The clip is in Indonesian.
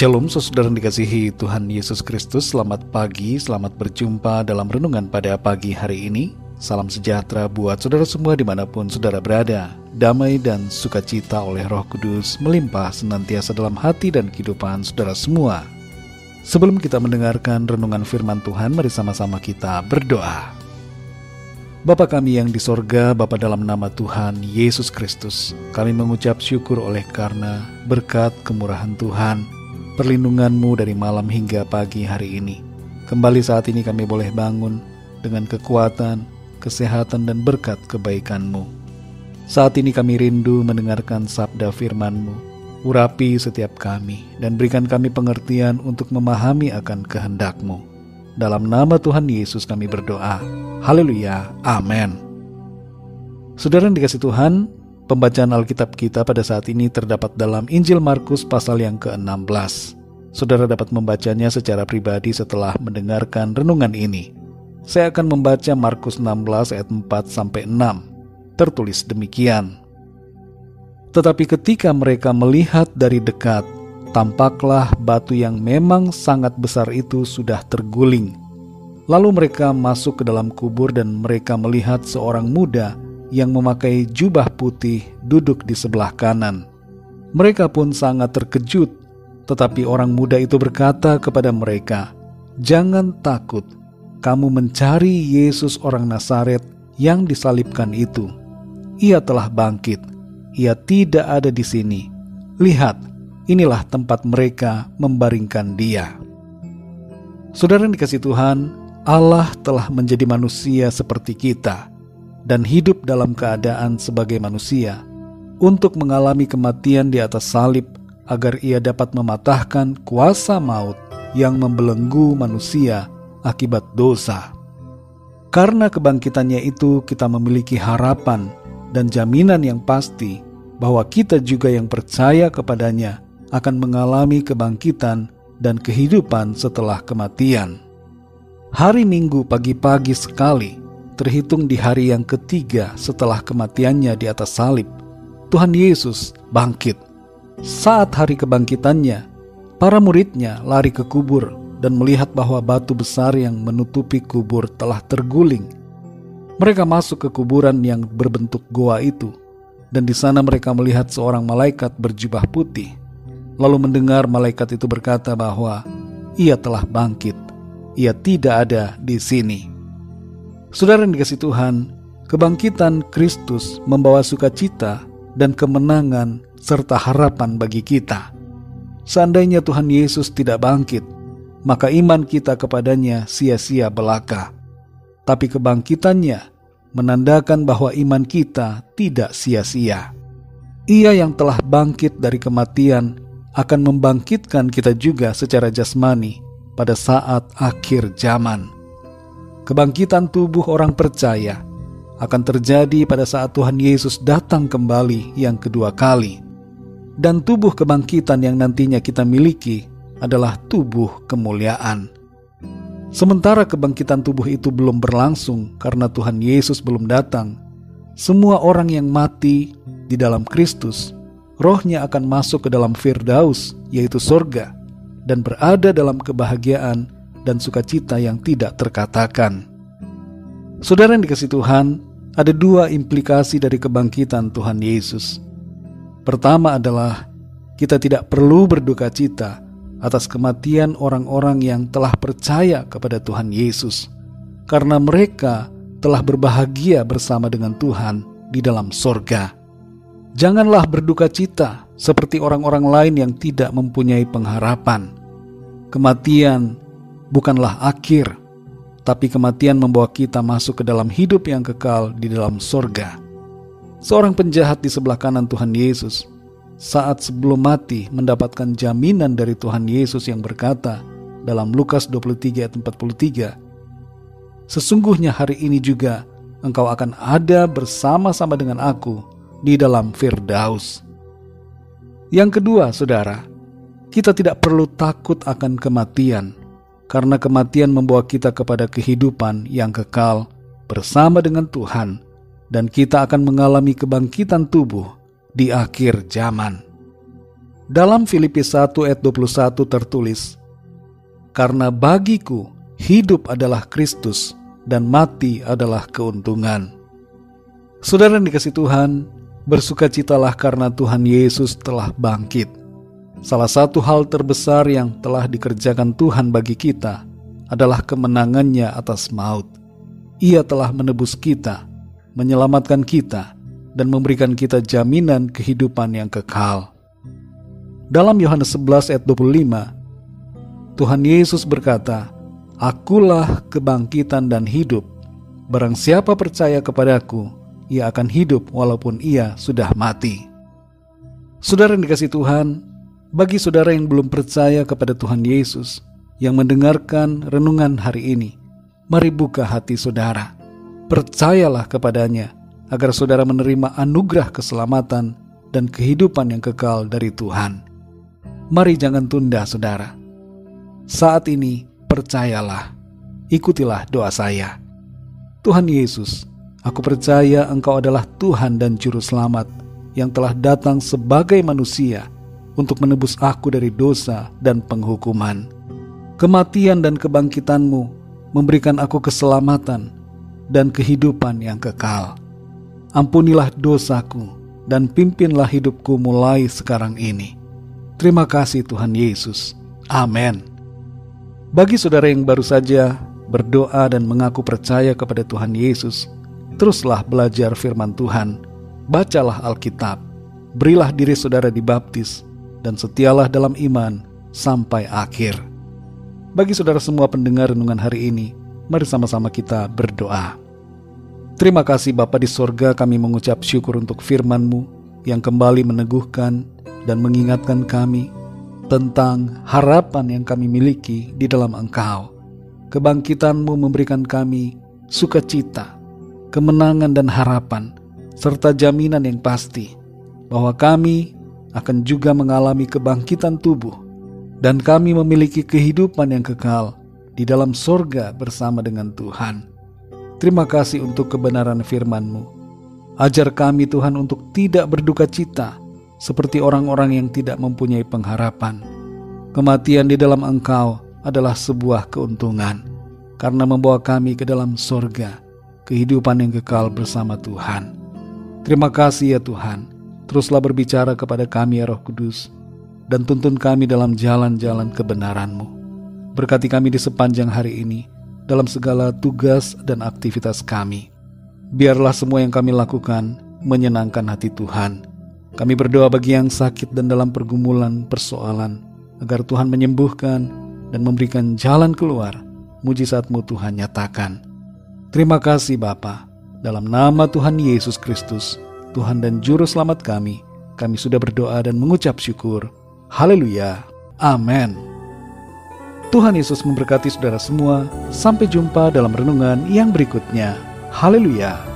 Shalom saudara dikasihi Tuhan Yesus Kristus. Selamat pagi, selamat berjumpa dalam renungan pada pagi hari ini. Salam sejahtera buat saudara semua di mana pun saudara berada. Damai dan sukacita oleh roh kudus melimpah senantiasa dalam hati dan kehidupan saudara semua. Sebelum kita mendengarkan renungan firman Tuhan Mari sama-sama kita berdoa. Bapa kami yang di sorga, Bapa dalam nama Tuhan Yesus Kristus, kami mengucap syukur oleh karena berkat kemurahan Tuhan, perlindunganmu dari malam hingga pagi hari ini. Kembali saat ini kami boleh bangun dengan kekuatan, kesehatan, dan berkat kebaikanmu. Saat ini kami rindu mendengarkan sabda firmanmu. Urapi setiap kami dan berikan kami pengertian untuk memahami akan kehendakmu. Dalam nama Tuhan Yesus kami berdoa. Haleluya. Amin. Saudara yang dikasih Tuhan, Pembacaan Alkitab kita pada saat ini terdapat dalam Injil Markus pasal yang ke-16. Saudara dapat membacanya secara pribadi setelah mendengarkan renungan ini. Saya akan membaca Markus 16 ayat 4 sampai 6. Tertulis demikian. Tetapi ketika mereka melihat dari dekat, tampaklah batu yang memang sangat besar itu sudah terguling. Lalu mereka masuk ke dalam kubur dan mereka melihat seorang muda yang memakai jubah putih duduk di sebelah kanan. Mereka pun sangat terkejut, tetapi orang muda itu berkata kepada mereka, "Jangan takut, kamu mencari Yesus orang Nazaret yang disalibkan itu. Ia telah bangkit, ia tidak ada di sini. Lihat, inilah tempat mereka membaringkan dia." Saudara yang dikasih Tuhan, Allah telah menjadi manusia seperti kita dan hidup dalam keadaan sebagai manusia untuk mengalami kematian di atas salib agar ia dapat mematahkan kuasa maut yang membelenggu manusia akibat dosa. Karena kebangkitannya itu kita memiliki harapan dan jaminan yang pasti bahwa kita juga yang percaya kepadanya akan mengalami kebangkitan dan kehidupan setelah kematian. Hari Minggu pagi-pagi sekali terhitung di hari yang ketiga setelah kematiannya di atas salib, Tuhan Yesus bangkit. Saat hari kebangkitannya, para muridnya lari ke kubur dan melihat bahwa batu besar yang menutupi kubur telah terguling. Mereka masuk ke kuburan yang berbentuk goa itu, dan di sana mereka melihat seorang malaikat berjubah putih. Lalu mendengar malaikat itu berkata bahwa ia telah bangkit, ia tidak ada di sini. Saudara yang dikasih Tuhan, kebangkitan Kristus membawa sukacita dan kemenangan serta harapan bagi kita. Seandainya Tuhan Yesus tidak bangkit, maka iman kita kepadanya sia-sia belaka. Tapi kebangkitannya menandakan bahwa iman kita tidak sia-sia. Ia yang telah bangkit dari kematian akan membangkitkan kita juga secara jasmani pada saat akhir zaman kebangkitan tubuh orang percaya akan terjadi pada saat Tuhan Yesus datang kembali yang kedua kali. Dan tubuh kebangkitan yang nantinya kita miliki adalah tubuh kemuliaan. Sementara kebangkitan tubuh itu belum berlangsung karena Tuhan Yesus belum datang, semua orang yang mati di dalam Kristus, rohnya akan masuk ke dalam Firdaus, yaitu sorga, dan berada dalam kebahagiaan dan sukacita yang tidak terkatakan. Saudara yang dikasih Tuhan, ada dua implikasi dari kebangkitan Tuhan Yesus. Pertama adalah kita tidak perlu berduka cita atas kematian orang-orang yang telah percaya kepada Tuhan Yesus, karena mereka telah berbahagia bersama dengan Tuhan di dalam sorga. Janganlah berduka cita seperti orang-orang lain yang tidak mempunyai pengharapan. Kematian bukanlah akhir, tapi kematian membawa kita masuk ke dalam hidup yang kekal di dalam sorga. Seorang penjahat di sebelah kanan Tuhan Yesus saat sebelum mati mendapatkan jaminan dari Tuhan Yesus yang berkata dalam Lukas 23 ayat 43, Sesungguhnya hari ini juga engkau akan ada bersama-sama dengan aku di dalam Firdaus. Yang kedua, saudara, kita tidak perlu takut akan kematian karena kematian membawa kita kepada kehidupan yang kekal bersama dengan Tuhan, dan kita akan mengalami kebangkitan tubuh di akhir zaman. Dalam Filipi 1 ayat 21 tertulis, Karena bagiku hidup adalah Kristus dan mati adalah keuntungan. Saudara yang dikasih Tuhan, bersukacitalah karena Tuhan Yesus telah bangkit. Salah satu hal terbesar yang telah dikerjakan Tuhan bagi kita adalah kemenangannya atas maut. Ia telah menebus kita, menyelamatkan kita, dan memberikan kita jaminan kehidupan yang kekal. Dalam Yohanes 11 ayat 25, Tuhan Yesus berkata, Akulah kebangkitan dan hidup. Barang siapa percaya kepadaku, ia akan hidup walaupun ia sudah mati. Saudara yang dikasih Tuhan, bagi saudara yang belum percaya kepada Tuhan Yesus, yang mendengarkan renungan hari ini, mari buka hati saudara. Percayalah kepadanya, agar saudara menerima anugerah keselamatan dan kehidupan yang kekal dari Tuhan. Mari jangan tunda saudara. Saat ini percayalah, ikutilah doa saya. Tuhan Yesus, aku percaya Engkau adalah Tuhan dan Juru Selamat yang telah datang sebagai manusia untuk menebus aku dari dosa dan penghukuman. Kematian dan kebangkitanmu memberikan aku keselamatan dan kehidupan yang kekal. Ampunilah dosaku dan pimpinlah hidupku mulai sekarang ini. Terima kasih Tuhan Yesus. Amin. Bagi saudara yang baru saja berdoa dan mengaku percaya kepada Tuhan Yesus, teruslah belajar firman Tuhan, bacalah Alkitab, berilah diri saudara dibaptis, dan setialah dalam iman sampai akhir. Bagi saudara semua pendengar renungan hari ini, mari sama-sama kita berdoa. Terima kasih Bapa di sorga kami mengucap syukur untuk firman-Mu yang kembali meneguhkan dan mengingatkan kami tentang harapan yang kami miliki di dalam Engkau. Kebangkitanmu memberikan kami sukacita, kemenangan dan harapan, serta jaminan yang pasti bahwa kami akan juga mengalami kebangkitan tubuh dan kami memiliki kehidupan yang kekal di dalam sorga bersama dengan Tuhan. Terima kasih untuk kebenaran firman-Mu. Ajar kami Tuhan untuk tidak berduka cita seperti orang-orang yang tidak mempunyai pengharapan. Kematian di dalam Engkau adalah sebuah keuntungan karena membawa kami ke dalam sorga, kehidupan yang kekal bersama Tuhan. Terima kasih ya Tuhan, teruslah berbicara kepada kami ya Roh Kudus, dan tuntun kami dalam jalan-jalan kebenaran-Mu. Berkati kami di sepanjang hari ini, dalam segala tugas dan aktivitas kami. Biarlah semua yang kami lakukan menyenangkan hati Tuhan, kami berdoa bagi yang sakit dan dalam pergumulan persoalan, agar Tuhan menyembuhkan dan memberikan jalan keluar. Mujizatmu Tuhan nyatakan. Terima kasih Bapa. Dalam nama Tuhan Yesus Kristus, Tuhan dan Juru Selamat kami, kami sudah berdoa dan mengucap syukur. Haleluya. Amin. Tuhan Yesus memberkati saudara semua. Sampai jumpa dalam renungan yang berikutnya. Haleluya.